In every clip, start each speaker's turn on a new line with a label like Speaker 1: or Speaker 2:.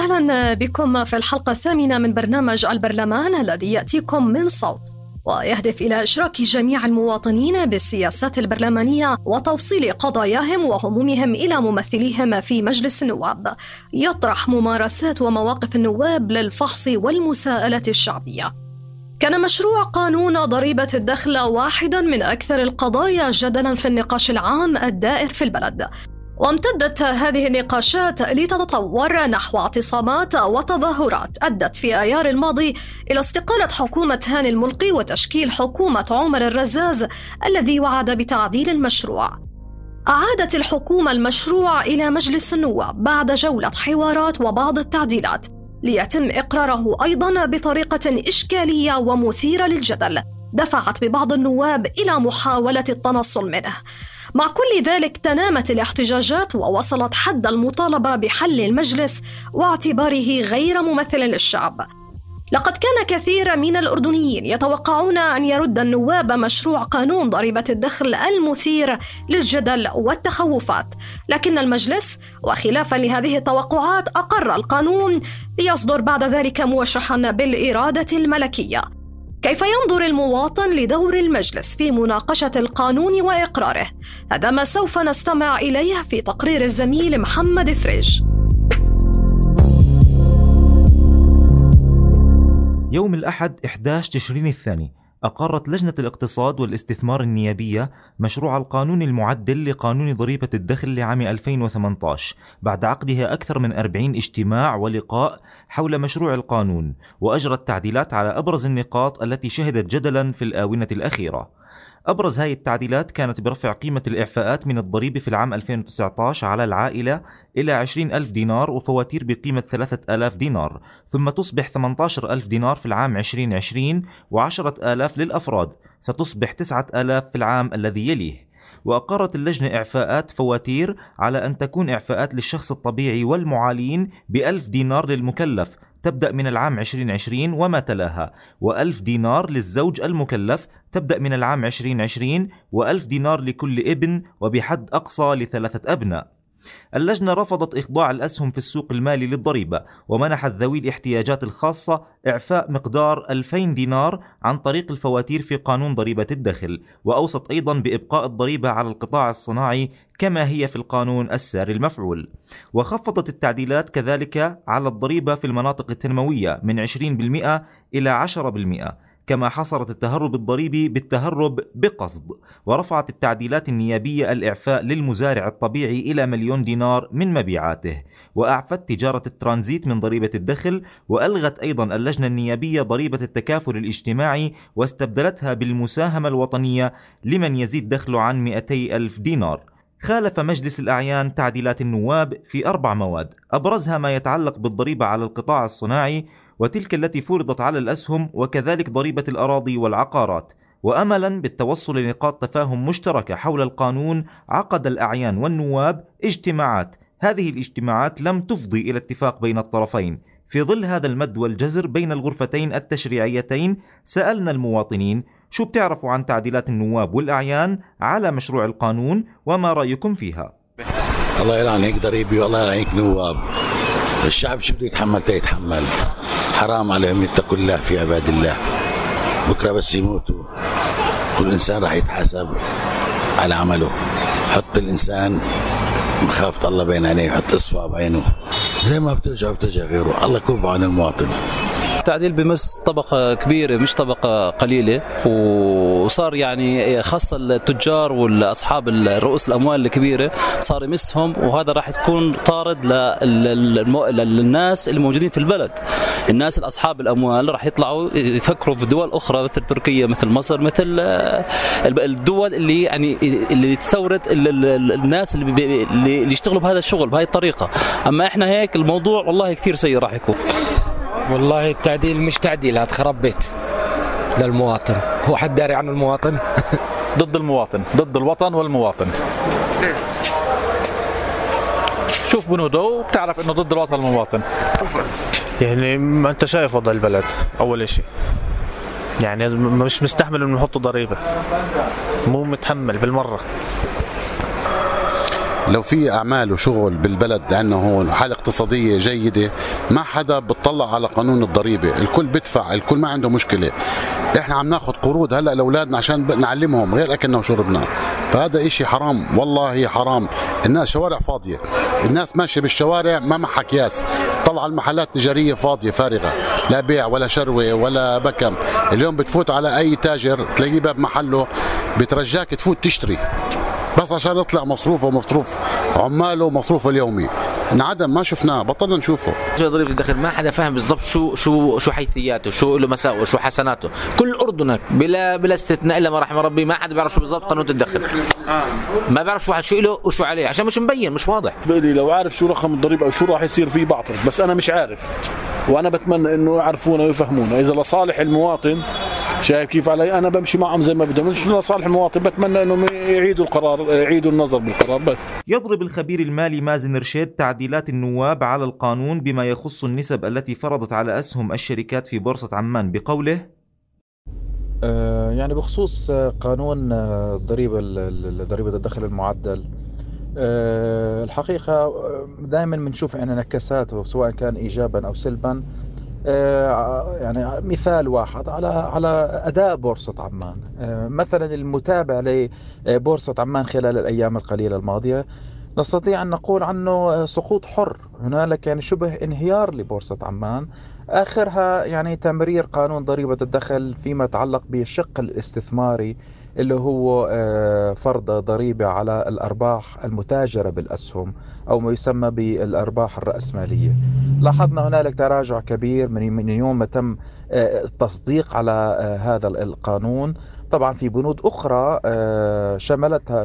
Speaker 1: أهلا بكم في الحلقة الثامنة من برنامج البرلمان الذي يأتيكم من صوت ويهدف إلى إشراك جميع المواطنين بالسياسات البرلمانية وتوصيل قضاياهم وهمومهم إلى ممثليهم في مجلس النواب. يطرح ممارسات ومواقف النواب للفحص والمساءلة الشعبية. كان مشروع قانون ضريبة الدخل واحدا من أكثر القضايا جدلا في النقاش العام الدائر في البلد. وامتدت هذه النقاشات لتتطور نحو اعتصامات وتظاهرات أدت في أيار الماضي إلى استقالة حكومة هاني الملقي وتشكيل حكومة عمر الرزاز الذي وعد بتعديل المشروع. أعادت الحكومة المشروع إلى مجلس النواب بعد جولة حوارات وبعض التعديلات ليتم إقراره أيضا بطريقة إشكالية ومثيرة للجدل دفعت ببعض النواب إلى محاولة التنصل منه. مع كل ذلك تنامت الاحتجاجات ووصلت حد المطالبة بحل المجلس واعتباره غير ممثل للشعب. لقد كان كثير من الأردنيين يتوقعون أن يرد النواب مشروع قانون ضريبة الدخل المثير للجدل والتخوفات، لكن المجلس وخلافا لهذه التوقعات أقر القانون ليصدر بعد ذلك موشحا بالإرادة الملكية. كيف ينظر المواطن لدور المجلس في مناقشة القانون وإقراره؟ هذا ما سوف نستمع إليه في تقرير الزميل محمد فريج.
Speaker 2: يوم الأحد 11 تشرين الثاني أقرت لجنة الاقتصاد والاستثمار النيابية مشروع القانون المعدل لقانون ضريبة الدخل لعام 2018 بعد عقدها أكثر من 40 اجتماع ولقاء حول مشروع القانون وأجرت تعديلات على أبرز النقاط التي شهدت جدلا في الآونة الأخيرة. أبرز هذه التعديلات كانت برفع قيمة الإعفاءات من الضريبة في العام 2019 على العائلة إلى 20 ألف دينار وفواتير بقيمة 3000 دينار ثم تصبح 18 ألف دينار في العام 2020 و10 آلاف للأفراد ستصبح 9000 في العام الذي يليه. وأقرت اللجنة إعفاءات فواتير على أن تكون إعفاءات للشخص الطبيعي والمعالين بألف دينار للمكلف تبدأ من العام 2020 وما تلاها. وألف دينار للزوج المكلف تبدأ من العام 2020 وألف دينار لكل ابن وبحد أقصى لثلاثة أبناء. اللجنة رفضت إخضاع الأسهم في السوق المالي للضريبة ومنحت ذوي الاحتياجات الخاصة إعفاء مقدار 2000 دينار عن طريق الفواتير في قانون ضريبة الدخل وأوصت أيضا بإبقاء الضريبة على القطاع الصناعي كما هي في القانون الساري المفعول. وخفضت التعديلات كذلك على الضريبة في المناطق التنموية من 20% إلى 10% كما حصرت التهرب الضريبي بالتهرب بقصد ورفعت التعديلات النيابية الإعفاء للمزارع الطبيعي إلى مليون دينار من مبيعاته. وأعفت تجارة الترانزيت من ضريبة الدخل وألغت أيضا اللجنة النيابية ضريبة التكافل الاجتماعي واستبدلتها بالمساهمة الوطنية لمن يزيد دخله عن 200 ألف دينار. خالف مجلس الأعيان تعديلات النواب في أربع مواد أبرزها ما يتعلق بالضريبة على القطاع الصناعي وتلك التي فرضت على الأسهم وكذلك ضريبة الأراضي والعقارات. واملا بالتوصل لنقاط تفاهم مشتركة حول القانون عقد الأعيان والنواب اجتماعات. هذه الاجتماعات لم تفضي إلى اتفاق بين الطرفين. في ظل هذا المد والجزر بين الغرفتين التشريعيتين سألنا المواطنين شو بتعرفوا عن تعديلات النواب والأعيان على مشروع القانون وما رأيكم فيها؟
Speaker 3: الله يلعنك ضريبي والله يلعنك نواب. الشعب شو بده يتحمل؟ تيتحمل. حرام عليهم يتقوا الله في عباد الله. بكرة بس يموتوا. كل إنسان راح يتحاسب على عمله. حط الإنسان مخافة الله بين عينيه حط اصبع بعينه. زي ما بتوجع بتوجع غيره. الله يكب عن المواطن.
Speaker 4: التعديل بمس طبقة كبيرة مش طبقة قليلة وصار يعني خاصة التجار والأصحاب الرؤوس الأموال الكبيرة صار يمسهم وهذا راح تكون طارد للناس اللي موجودين في البلد. الناس الأصحاب الأموال راح يطلعوا يفكروا في دول أخرى مثل تركيا مثل مصر مثل الدول اللي يعني اللي تستورد الناس اللي اللي يشتغلوا بهذا الشغل بهذه الطريقة. أما إحنا هيك الموضوع والله كثير سيء راح يكون.
Speaker 5: والله التعديل مش تعديل هذا خرب بيت. للمواطن. هو حد داري عن المواطن؟
Speaker 6: ضد المواطن. ضد الوطن والمواطن. شوف بنودو بتعرف إنه ضد الوطن والمواطن.
Speaker 7: يعني ما أنت شايف وضع البلد أول شيء يعني مش مستحمل إنه نحط ضريبة. مو متحمل بالمرة.
Speaker 8: لو في أعمال وشغل بالبلد عندنا هون وحالة اقتصادية جيدة ما حدا بتطلع على قانون الضريبة. الكل بدفع الكل ما عنده مشكلة. إحنا عم ناخذ قروض هلأ لأولادنا عشان نعلمهم غير أكلنا وشربنا. فهذا إشي حرام والله حرام. الناس شوارع فاضية. الناس ماشية بالشوارع ما معها اكياس طلع المحلات التجارية فاضية فارغة. لا بيع ولا شروة ولا بكم. اليوم بتفوت على أي تاجر تلاقيه باب محله بترجاك تفوت تشتري. بس عشان يطلع مصروفه ومصروف عماله ومصروفه اليومي. انعدم ما شفناه بطلنا نشوفه.
Speaker 9: ضريبه الدخل ما حدا فاهم بالضبط شو شو شو حيثياته شو له مساوئ شو حسناته. كل اردن بلا بلا استثناء إلا ما رحم ربي ما حدا بيعرف شو بالضبط قانون الدخل. ما بيعرف شو شو له وشو عليه عشان مش مبين مش واضح.
Speaker 10: بيلي لو عارف شو رقم الضريبة أو شو راح يصير فيه بعطف بس أنا مش عارف. وأنا بتمنى إنه يعرفونا ويفهمونا إذا لصالح المواطن شايف كيف علي؟ أنا بمشي معهم زي ما بدهم. مش لصالح المواطن؟ بتمنى انهم يعيدوا القرار يعيدوا النظر بالقرار بس.
Speaker 2: يضرب الخبير المالي مازن رشيد تعديلات النواب على القانون بما يخص النسب التي فرضت على أسهم الشركات في بورصة عمان. بقوله
Speaker 11: يعني بخصوص قانون ضريبة ضريبة الدخل المعدل. الحقيقة دائما بنشوف عندنا نكسات سواء كان ايجابا أو سلبا يعني مثال واحد على على أداء بورصة عمان. مثلا المتابع لبورصة عمان خلال الأيام القليلة الماضية نستطيع أن نقول عنه سقوط حر. هنالك يعني شبه انهيار لبورصة عمان. آخرها يعني تمرير قانون ضريبة الدخل فيما يتعلق بالشق الاستثماري. اللي هو فرض ضريبة على الأرباح المتاجرة بالأسهم أو ما يسمى بالأرباح الرأسمالية. لاحظنا هنالك تراجع كبير من يوم ما تم التصديق على هذا القانون طبعا في بنود أخرى شملتها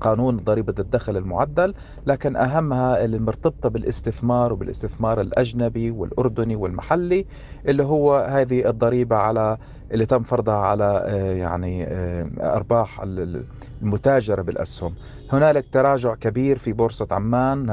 Speaker 11: قانون ضريبة الدخل المعدل لكن أهمها اللي مرتبطة بالاستثمار وبالاستثمار الأجنبي والأردني والمحلي اللي هو هذه الضريبة على اللي تم فرضها على يعني أرباح المتاجرة بالأسهم. هنالك تراجع كبير في بورصة عمان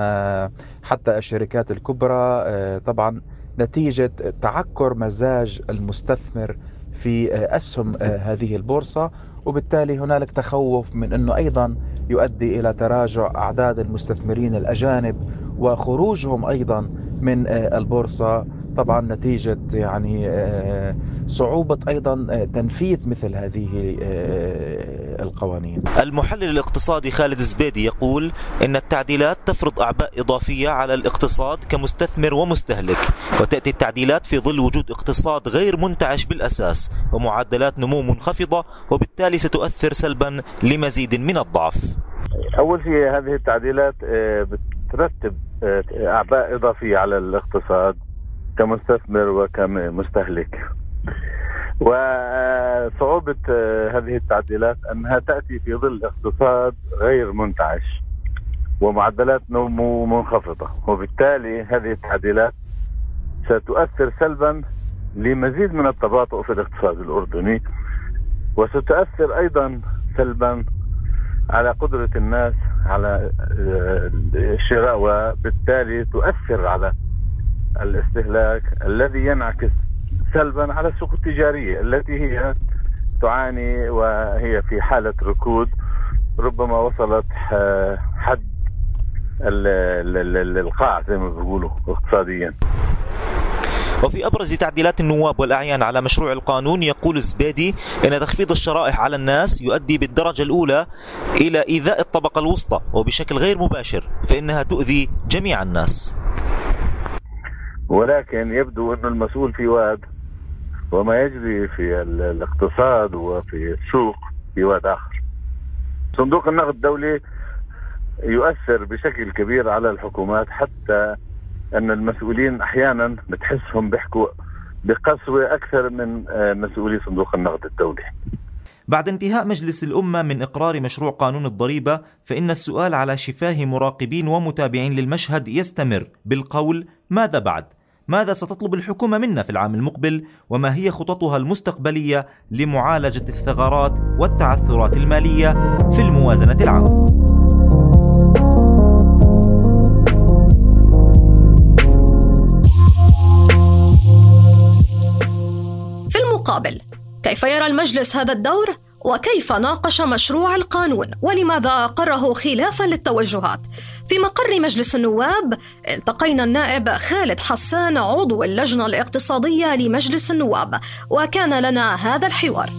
Speaker 11: حتى الشركات الكبرى طبعا نتيجة تعكر مزاج المستثمر في أسهم هذه البورصة. وبالتالي هنالك تخوف من إنه أيضا يؤدي إلى تراجع أعداد المستثمرين الأجانب وخروجهم أيضا من البورصة. طبعا نتيجة يعني صعوبة أيضا تنفيذ مثل هذه القوانين.
Speaker 2: المحلل الاقتصادي خالد الزبيدي يقول إن التعديلات تفرض أعباء إضافية على الاقتصاد كمستثمر ومستهلك، وتأتي التعديلات في ظل وجود اقتصاد غير منتعش بالأساس ومعدلات نمو منخفضة وبالتالي ستؤثر سلبا لمزيد من الضعف.
Speaker 12: أول شيء هذه التعديلات بترتب أعباء إضافية على الاقتصاد كمستثمر وكمستهلك. وصعوبة هذه التعديلات أنها تأتي في ظل اقتصاد غير منتعش ومعدلات نمو منخفضة وبالتالي هذه التعديلات ستؤثر سلبا لمزيد من التباطؤ في الاقتصاد الأردني وستؤثر أيضا سلبا على قدرة الناس على الشراء وبالتالي تؤثر على الاستهلاك الذي ينعكس سلبا على السوق التجارية التي هي تعاني وهي في حالة ركود ربما وصلت حد القاع زي ما بيقولوا اقتصاديا.
Speaker 2: وفي أبرز تعديلات النواب والأعيان على مشروع القانون يقول الزبيدي أن تخفيض الشرائح على الناس يؤدي بالدرجة الأولى إلى إيذاء الطبقة الوسطى وبشكل غير مباشر فإنها تؤذي جميع الناس.
Speaker 12: ولكن يبدو أن المسؤول في واد وما يجري في ال- الاقتصاد وفي السوق في واد آخر. صندوق النقد الدولي يؤثر بشكل كبير على الحكومات حتى أن المسؤولين أحيانا بتحسهم بيحكوا بقسوة أكثر من آه، مسؤولي صندوق النقد الدولي.
Speaker 2: بعد انتهاء مجلس الأمة من إقرار مشروع قانون الضريبة فإن السؤال على شفاه مراقبين ومتابعين للمشهد يستمر. بالقول ماذا بعد؟ ماذا ستطلب الحكومة منا في العام المقبل؟ وما هي خططها المستقبلية لمعالجة الثغرات والتعثرات المالية في الموازنة العامة؟
Speaker 13: في المقابل كيف يرى المجلس هذا الدور وكيف ناقش مشروع القانون؟ ولماذا أقره خلافا للتوجهات؟ في مقر مجلس النواب التقينا النائب خالد حسان عضو اللجنة الاقتصادية لمجلس النواب وكان لنا هذا الحوار.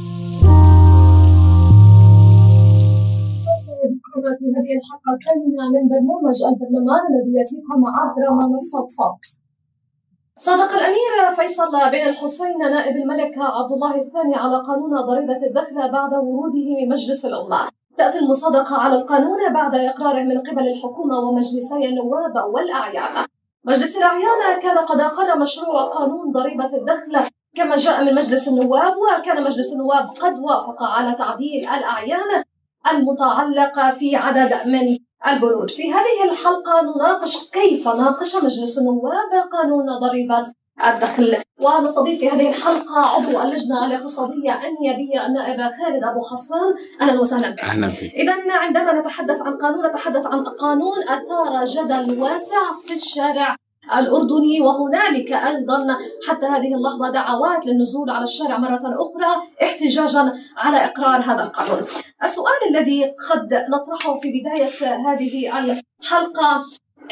Speaker 1: في هذه الحلقة الثامنة من برنامج البرلمان الذي يأتيكم عبر منصة صوت. صادق الأمير فيصل بن الحسين نائب الملك عبد الله الثاني على قانون ضريبة الدخل بعد وروده من مجلس الأمة. تأتي المصادقة على القانون بعد إقراره من قبل الحكومة ومجلسي النواب والأعيان. مجلس الأعيان كان قد أقر مشروع قانون ضريبة الدخل كما جاء من مجلس النواب وكان مجلس النواب قد وافق على تعديل الأعيان المتعلقة في عدد من البنود في هذه الحلقة نناقش كيف ناقش مجلس النواب قانون ضريبة الدخل. ونستضيف في هذه الحلقة عضو اللجنة الاقتصادية النيابية النائب خالد أبو حسان أهلا وسهلا بك.
Speaker 14: أهلا بك
Speaker 1: إذا عندما نتحدث عن قانون نتحدث عن قانون أثار جدل واسع في الشارع. الأردني وهنالك أيضا حتى هذه اللحظة دعوات للنزول على الشارع مرة أخرى احتجاجا على إقرار هذا القانون السؤال الذي قد نطرحه في بداية هذه الحلقة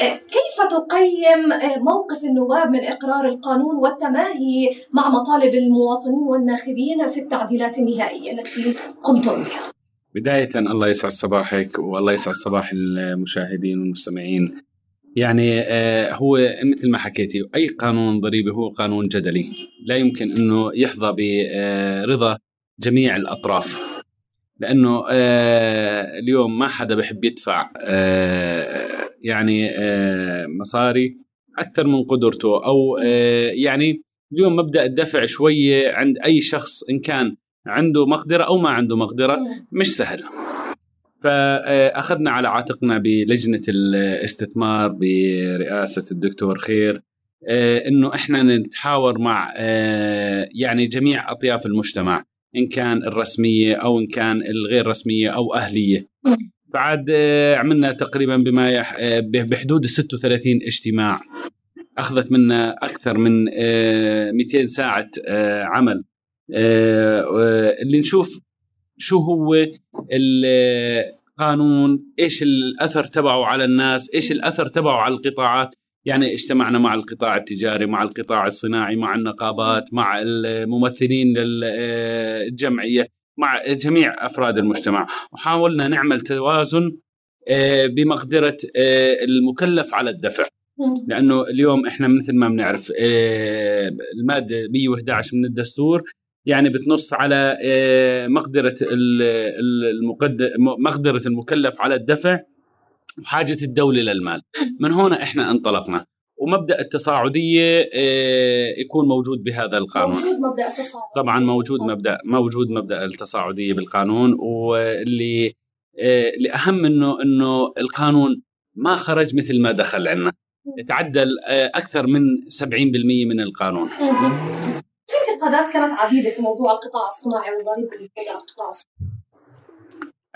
Speaker 1: كيف تقيم موقف النواب من إقرار القانون والتماهي مع مطالب المواطنين والناخبين في التعديلات النهائية التي قمتم بها؟
Speaker 14: بداية الله يسعد صباحك والله يسعد صباح المشاهدين والمستمعين يعني آه، هو مثل ما حكيتي أي قانون ضريبي هو قانون جدلي. لا يمكن أنه يحظى برضا جميع الأطراف. لأنه آه، اليوم ما حدا بحب يدفع آه، يعني مصاري أكثر من قدرته آه، يعني اليوم مبدأ الدفع شوية عند أي شخص إن كان عنده مقدرة أو ما عنده مقدرة مش سهل. فأخذنا على عاتقنا بلجنة الاستثمار برئاسة الدكتور خير آه، إنه إحنا نتحاور مع آه، يعني جميع أطياف المجتمع إن كان الرسمية أو إن كان الغير رسمية أو أهلية. بعد آه، عملنا تقريبا بما بحدود ال 36 اجتماع. أخذت منا أكثر من آه، 200 ساعة عمل. اللي نشوف شو هو القانون إيش الأثر تبعه على الناس؟ إيش الأثر تبعه على القطاعات؟ يعني اجتمعنا مع القطاع التجاري مع القطاع الصناعي مع النقابات مع الممثلين للجمعية مع جميع أفراد المجتمع. وحاولنا نعمل توازن آه، بمقدرة آه، المكلف على الدفع. لأنه اليوم إحنا مثل ما بنعرف آه، المادة 111 من الدستور. يعني بتنص على آه، مقدرة مقدرة المكلف على الدفع وحاجة الدولة للمال. من هنا إحنا انطلقنا. ومبدأ التصاعدية آه، يكون موجود بهذا القانون.
Speaker 1: موجود مبدأ التصاعد
Speaker 14: طبعا موجود مبدأ موجود مبدأ التصاعدية بالقانون. واللي آه، الاهم إنه إنه القانون ما خرج مثل ما دخل عندنا تعدل آه، أكثر من 70% من القانون.
Speaker 1: في انتقادات كانت عديدة في موضوع القطاع الصناعي والضريبة اللي على القطاع الصناعي.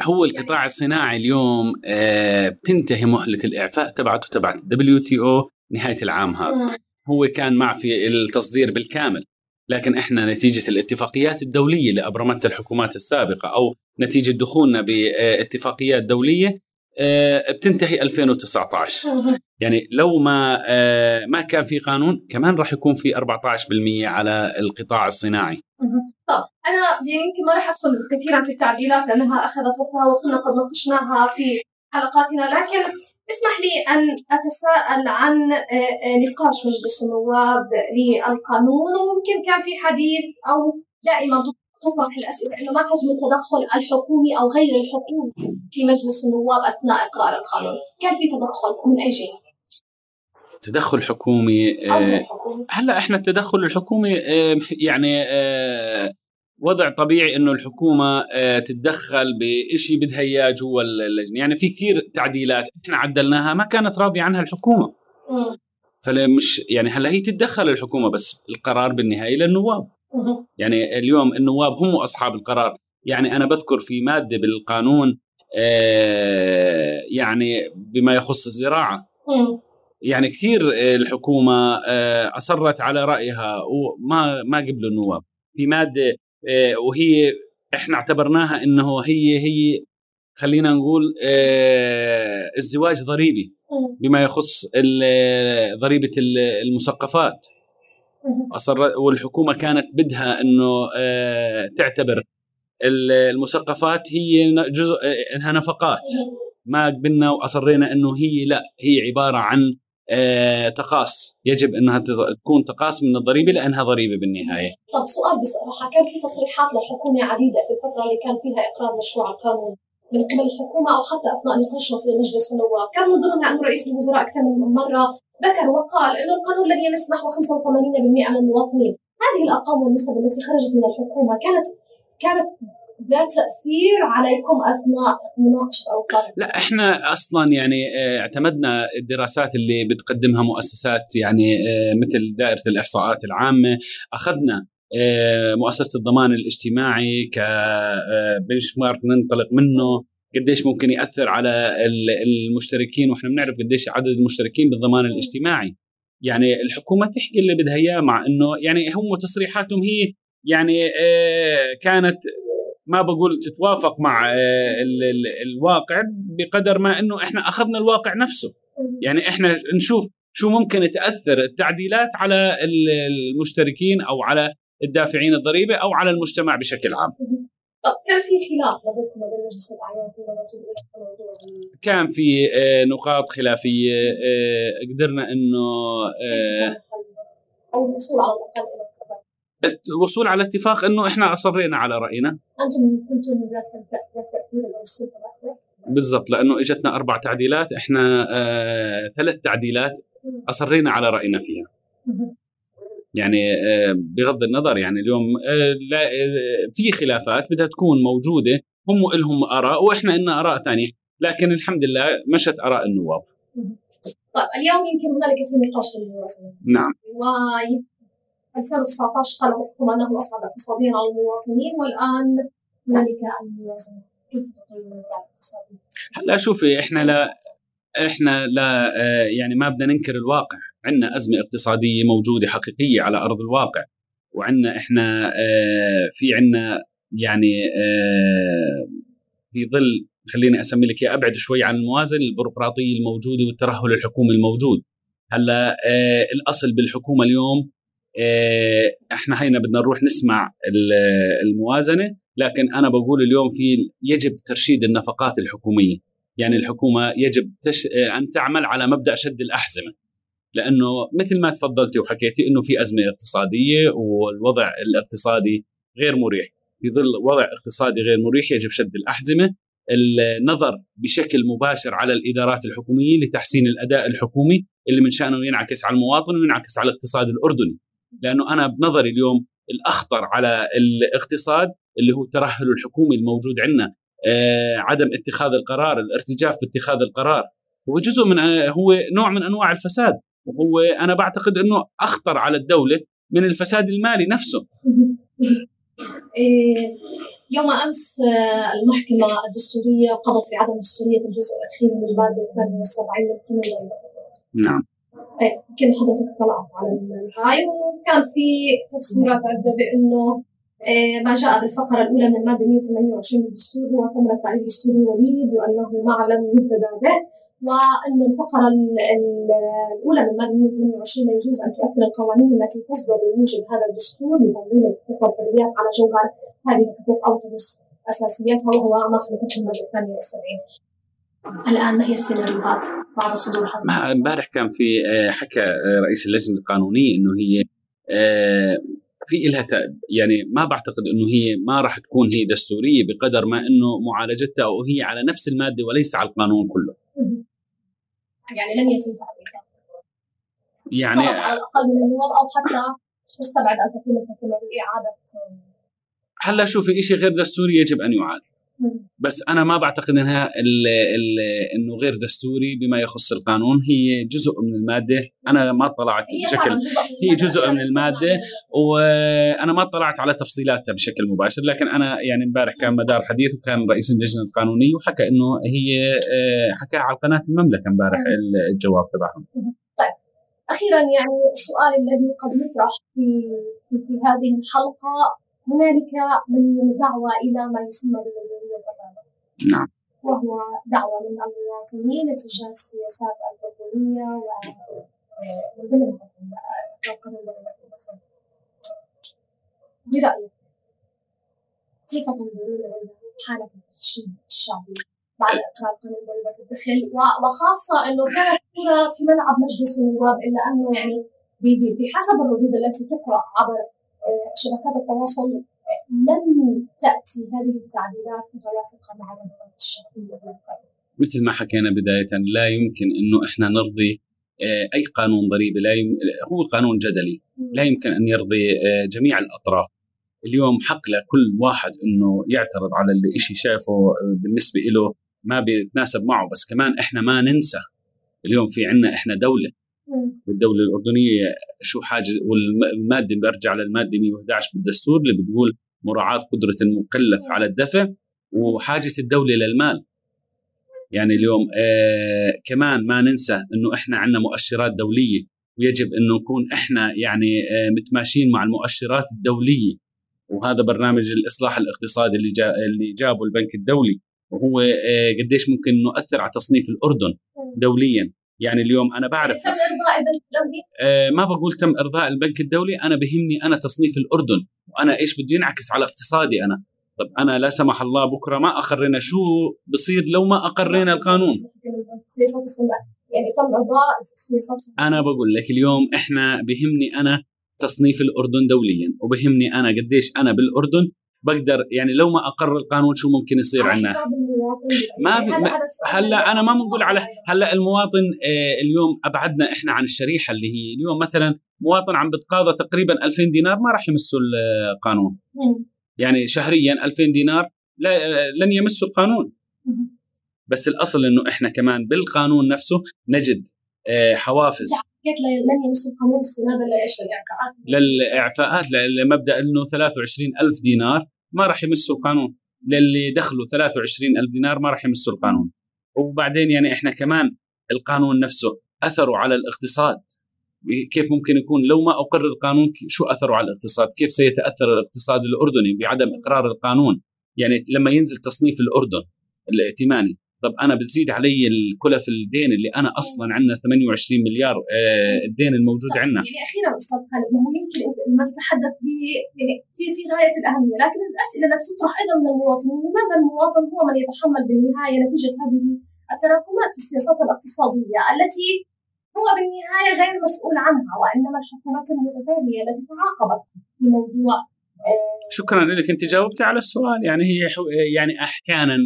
Speaker 14: هو القطاع الصناعي اليوم آه، بتنتهي مهلة الإعفاء تبعته تبعت دبليو تي أو نهاية العام هذا. هو كان مع في التصدير بالكامل. لكن إحنا نتيجة الاتفاقيات الدولية اللي أبرمتها الحكومات السابقة أو نتيجة دخولنا باتفاقيات دولية بتنتهي 2019 يعني لو ما آه، ما كان في قانون كمان راح يكون في 14% على القطاع الصناعي.
Speaker 1: طب أنا يعني يمكن ما راح أدخل كثيرا في التعديلات لأنها أخذت وقتها وكنا قد ناقشناها في حلقاتنا لكن اسمح لي أن أتساءل عن آه، آه، نقاش مجلس النواب للقانون ويمكن كان في حديث أو دائما تطرح الأسئلة أنه ما حجم التدخل الحكومي أو غير الحكومي في مجلس النواب أثناء إقرار القانون. كان في تدخل من أي جهة
Speaker 14: تدخل حكومي آه، هلأ إحنا التدخل الحكومي آه، يعني آه، وضع طبيعي إنه الحكومة آه، تتدخل بشيء بدها إياه جوا اللجنة، يعني في كثير تعديلات إحنا عدلناها ما كانت راضية عنها
Speaker 1: الحكومة،.
Speaker 14: فمش يعني هلأ هي تتدخل الحكومة بس القرار بالنهاية للنواب،. يعني اليوم النواب هم أصحاب القرار، يعني أنا بذكر في مادة بالقانون آه، يعني بما يخص
Speaker 1: الزراعة.
Speaker 14: يعني كثير الحكومة آه، أصرت على رأيها وما ما قبلوا النواب في مادة آه، وهي إحنا اعتبرناها إنه هي هي خلينا نقول ازدواج ضريبي. بما يخص ال- ضريبة ال- المثقفات. أصر والحكومة كانت بدها إنه آه، تعتبر ال- المثقفات هي جزء إنها نفقات. ما قبلنا وأصرينا إنه هي لا هي عبارة عن آه، تقاص يجب إنها تكون تقاص من الضريبة لأنها ضريبة بالنهاية.
Speaker 1: طب سؤال بصراحة كان في تصريحات للحكومة عديدة في الفترة اللي كان فيها إقرار مشروع القانون من قبل الحكومة أو حتى أثناء نقاشهم في مجلس النواب؟ كان من ضمنها أن رئيس الوزراء أكثر من مرة. ذكر وقال أن القانون الذي يمس نحو 85% من المواطنين هذه الأرقام والنسب التي خرجت من الحكومة كانت كانت ذات تأثير عليكم أثناء مناقشة أو إقرار
Speaker 14: لا إحنا أصلا يعني آه، اعتمدنا الدراسات اللي بتقدمها مؤسسات يعني آه، مثل دائرة الإحصاءات العامة. أخذنا آه، مؤسسة الضمان الاجتماعي كبنش مارك ننطلق منه. قديش ممكن يأثر على ال- المشتركين وإحنا بنعرف قديش عدد المشتركين بالضمان الاجتماعي. يعني الحكومة تحكي اللي بدها إياه مع إنه يعني هم تصريحاتهم هي يعني آه، كانت ما بقول تتوافق مع آه، ال- ال- الواقع بقدر ما إنه إحنا أخذنا الواقع نفسه. يعني إحنا نشوف شو ممكن تأثر التعديلات على ال- المشتركين أو على الدافعين الضريبة أو على المجتمع بشكل عام.
Speaker 1: طب كان في خلاف ما بينكم وبين مجلس يتعلق بموضوع
Speaker 14: كان في آه، نقاط خلافية آه، قدرنا إنه آه،
Speaker 1: أو الوصول على الأقل إلى اتفاق.
Speaker 14: الوصول على اتفاق إنه إحنا أصرينا على رأينا.
Speaker 1: أنتم كنتم السلطة أكثر
Speaker 14: بالضبط لأنه إجتنا أربع تعديلات إحنا آه، ثلاث تعديلات أصرينا على رأينا فيها. يعني آه، بغض النظر يعني اليوم آه، لا آه، في خلافات بدها تكون موجودة هم لهم آراء وإحنا لنا آراء ثانية لكن الحمد لله مشت آراء النواب.
Speaker 1: طيب اليوم يمكن هنالك في نقاش في الموازنة
Speaker 14: نعم
Speaker 1: و 2019 قالت الحكومة أنه أصعب اقتصاديا على المواطنين والآن هنالك الموازنة كيف تقيم؟
Speaker 14: هلأ شوفي إحنا لا إحنا لا يعني ما بدنا ننكر الواقع. عندنا أزمة اقتصادية موجودة حقيقية على أرض الواقع وعندنا إحنا آه، في عندنا يعني آه، في ظل خليني أسمي لك إياه أبعد شوي عن الموازنه البيروقراطية الموجودة والترهل الحكومي الموجود. هلأ آه، الأصل بالحكومة اليوم إحنا هينا بدنا نروح نسمع ال- الموازنة لكن أنا بقول اليوم في يجب ترشيد النفقات الحكومية. يعني الحكومة يجب تش... أن تعمل على مبدأ شد الأحزمة. لأنه مثل ما تفضلتي وحكيتي إنه في أزمة اقتصادية والوضع الاقتصادي غير مريح. في ظل وضع اقتصادي غير مريح يجب شد الأحزمة. النظر بشكل مباشر على الإدارات الحكومية لتحسين الأداء الحكومي اللي من شأنه ينعكس على المواطن وينعكس على الاقتصاد الأردني. لأنه أنا بنظري اليوم الأخطر على الاقتصاد اللي هو الترهل الحكومي الموجود عندنا آه، عدم اتخاذ القرار الارتجاف في اتخاذ القرار. هو جزء من آه، هو نوع من أنواع الفساد. وهو أنا بعتقد إنه أخطر على الدولة من الفساد المالي نفسه
Speaker 1: إيه، يوم أمس آه، المحكمة الدستورية قضت بعدم دستورية الجزء الأخير من الماده الثانية والسبعين من قانون ضريبه.
Speaker 14: نعم
Speaker 1: طيب يمكن حضرتك اطلعت على هاي وكان في تفسيرات عده بأنه ما جاء بالفقرة الأولى من المادة 128 من الدستور هو ثمرة تعديل دستوري وليد وأنه معلم يبتدى به وأن الفقرة ال- ال- الأولى من المادة 128 لا يجوز أن تؤثر القوانين التي تصدر بموجب هذا الدستور لتنظيم الحقوق والحريات على جوهر هذه الحقوق أو تمس أساسياتها وهو ما خلفته المادة الثانية والسبعين. الآن ما هي السيناريوهات بعد صدور هذا
Speaker 14: امبارح كان في آه، حكى آه، رئيس اللجنة القانونية إنه هي آه، في إلها ت- يعني ما بعتقد إنه هي ما راح تكون هي دستورية بقدر ما إنه معالجتها أو هي على نفس المادة وليس على القانون كله.
Speaker 1: يعني لن يتم تعديلها.
Speaker 14: يعني
Speaker 1: على الأقل من النواب أو حتى تستبعد أن تكون الحكومة بإعادة
Speaker 14: هلأ شوفي شيء غير دستوري يجب أن يعاد. بس أنا ما بعتقد إنها ال ال إنه غير دستوري بما يخص القانون. هي جزء من المادة. أنا ما اطلعت بشكل هي. جزء من المادة. وأنا ما اطلعت على تفصيلاتها بشكل مباشر. لكن أنا يعني امبارح كان مدار حديث وكان رئيس اللجنة القانونية وحكى إنه هي آه، حكى على قناة المملكة امبارح الجواب تبعهم.
Speaker 1: طيب. أخيرا يعني السؤال الذي قد يطرح في, في, في هذه الحلقة هنالك من دعوة إلى ما يسمى الرابعة
Speaker 14: نعم.
Speaker 1: وهو دعوة من المواطنين تجاه السياسات الحكومية ومن قانون ضريبة الدخل برأيك كيف تنظرون إلى حالة التخشيب الشعبي بعد إقرار قانون ضريبة الدخل؟ و- وخاصة أنه كانت الصورة في ملعب مجلس النواب إلا أنه يعني بحسب الردود التي تقرأ عبر شبكات التواصل لم تأتي هذه التعديلات متوافقة مع رغبات الشعبية
Speaker 14: مثل ما حكينا بداية لا يمكن إنه إحنا نرضي آه، أي قانون ضريبي لا يم... هو قانون جدلي. لا يمكن أن يرضي آه، جميع الأطراف. اليوم حق لكل واحد إنه يعترض على اللي شيء شافه آه، بالنسبة له ما بيتناسب معه. بس كمان إحنا ما ننسى. اليوم في عنا إحنا دولة والدولة الأردنية شو حاجة والمادة برجع للمادة 111 بالدستور اللي بتقول مراعاة قدرة المكلف على الدفع وحاجه الدولة للمال. يعني اليوم آه كمان ما ننسى إنه إحنا عندنا مؤشرات دولية ويجب إنه نكون إحنا يعني آه متماشيين مع المؤشرات الدولية. وهذا برنامج الإصلاح الاقتصادي اللي جا اللي جابه البنك الدولي وهو آه قديش ممكن نؤثر على تصنيف الأردن دوليا. يعني اليوم أنا بعرف
Speaker 1: تم إرضاء البنك الدولي؟
Speaker 14: آه، ما بقول تم إرضاء البنك الدولي أنا بهمني أنا تصنيف الأردن وأنا إيش بده ينعكس على اقتصادي أنا. طب أنا لا سمح الله بكرة ما اقرنا شو بصير لو ما اقرينا القانون.
Speaker 1: يعني تم السياسات؟
Speaker 14: أنا بقول لك اليوم إحنا بهمني أنا تصنيف الأردن دوليا وبهمني أنا قديش أنا بالأردن بقدر يعني لو ما اقر القانون شو ممكن يصير عندنا ما
Speaker 1: يعني
Speaker 14: ما هلا أنا ما بنقول على هلا المواطن آه اليوم أبعدنا إحنا عن الشريحة اللي هي اليوم مثلا مواطن عم بتقاضى تقريبا 2000 دينار ما راح يمسوا القانون. يعني شهريا 2000 دينار لا آه، لن يمسوا القانون. بس الأصل إنه إحنا كمان بالقانون نفسه نجد آه حوافز.
Speaker 1: حكيت لن يمسوا القانون هذا لإيش؟ للإعفاءات.
Speaker 14: للإعفاءات لمبدأ إنه 23000 دينار ما راح يمسوا القانون. للي دخلوا 23000 دينار ما راح يمسوا القانون. وبعدين يعني إحنا كمان القانون نفسه اثره على الاقتصاد. كيف ممكن يكون لو ما أقر القانون شو اثره على الاقتصاد؟ كيف سيتأثر الاقتصاد الأردني بعدم إقرار القانون؟ يعني لما ينزل تصنيف الأردن الائتماني طب أنا بتزيد علي الكلف الدين اللي أنا أصلا عندنا 28 مليار آه، الدين الموجود عندنا.
Speaker 1: يعني أخيرا أستاذ خالد ما يمكن لما تتحدث ب يعني في في غاية الأهمية لكن الأسئلة التي تطرح أيضا من المواطنين لماذا المواطن هو من يتحمل بالنهاية نتيجة هذه التراكمات في السياسات الاقتصادية التي هو بالنهاية غير مسؤول عنها وإنما الحكومات المتتالية التي تعاقبت في موضوع
Speaker 14: شكرا لك أنت جاوبت على السؤال يعني هي يعني أحيانا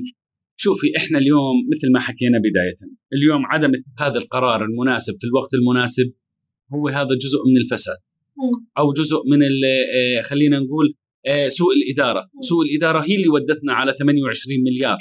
Speaker 14: شوفي إحنا اليوم مثل ما حكينا بداية اليوم عدم اتخاذ القرار المناسب في الوقت المناسب هو هذا جزء من الفساد. أو جزء من آه، خلينا نقول آه، سوء الإدارة، سوء الإدارة هي اللي ودتنا على 28 مليار.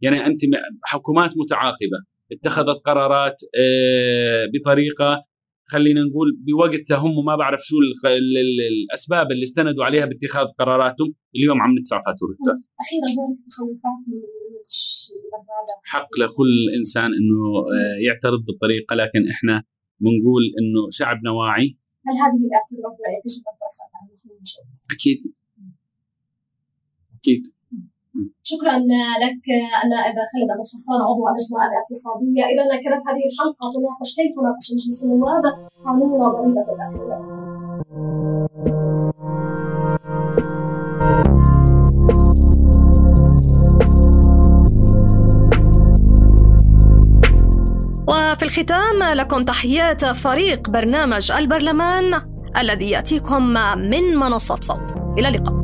Speaker 14: يعني أنت حكومات متعاقبة اتخذت قرارات آه، بطريقة خلينا نقول بوقتها هم ما بعرف شو ال- ال- ال- الأسباب اللي استندوا عليها باتخاذ قراراتهم، اليوم عم ندفع فاتورتها.
Speaker 1: أخيرا هناك تخوفات من الش- هذا.
Speaker 14: حق لكل إنسان إنه آه، يعترض بالطريقة لكن إحنا بنقول إنه شعبنا واعي.
Speaker 1: هل هذه الاعتراضات برايك؟
Speaker 14: أكيد. أكيد.
Speaker 1: شكرا لك النائب خالد أبو حسان عضو اللجنه الاقتصاديه اذا كانت هذه الحلقة تناقش كيف ناقش مجلس النواب قانون ضريبه الاخلاق وفي الختام لكم تحيات فريق برنامج البرلمان الذي يأتيكم من منصة صوت. إلى اللقاء.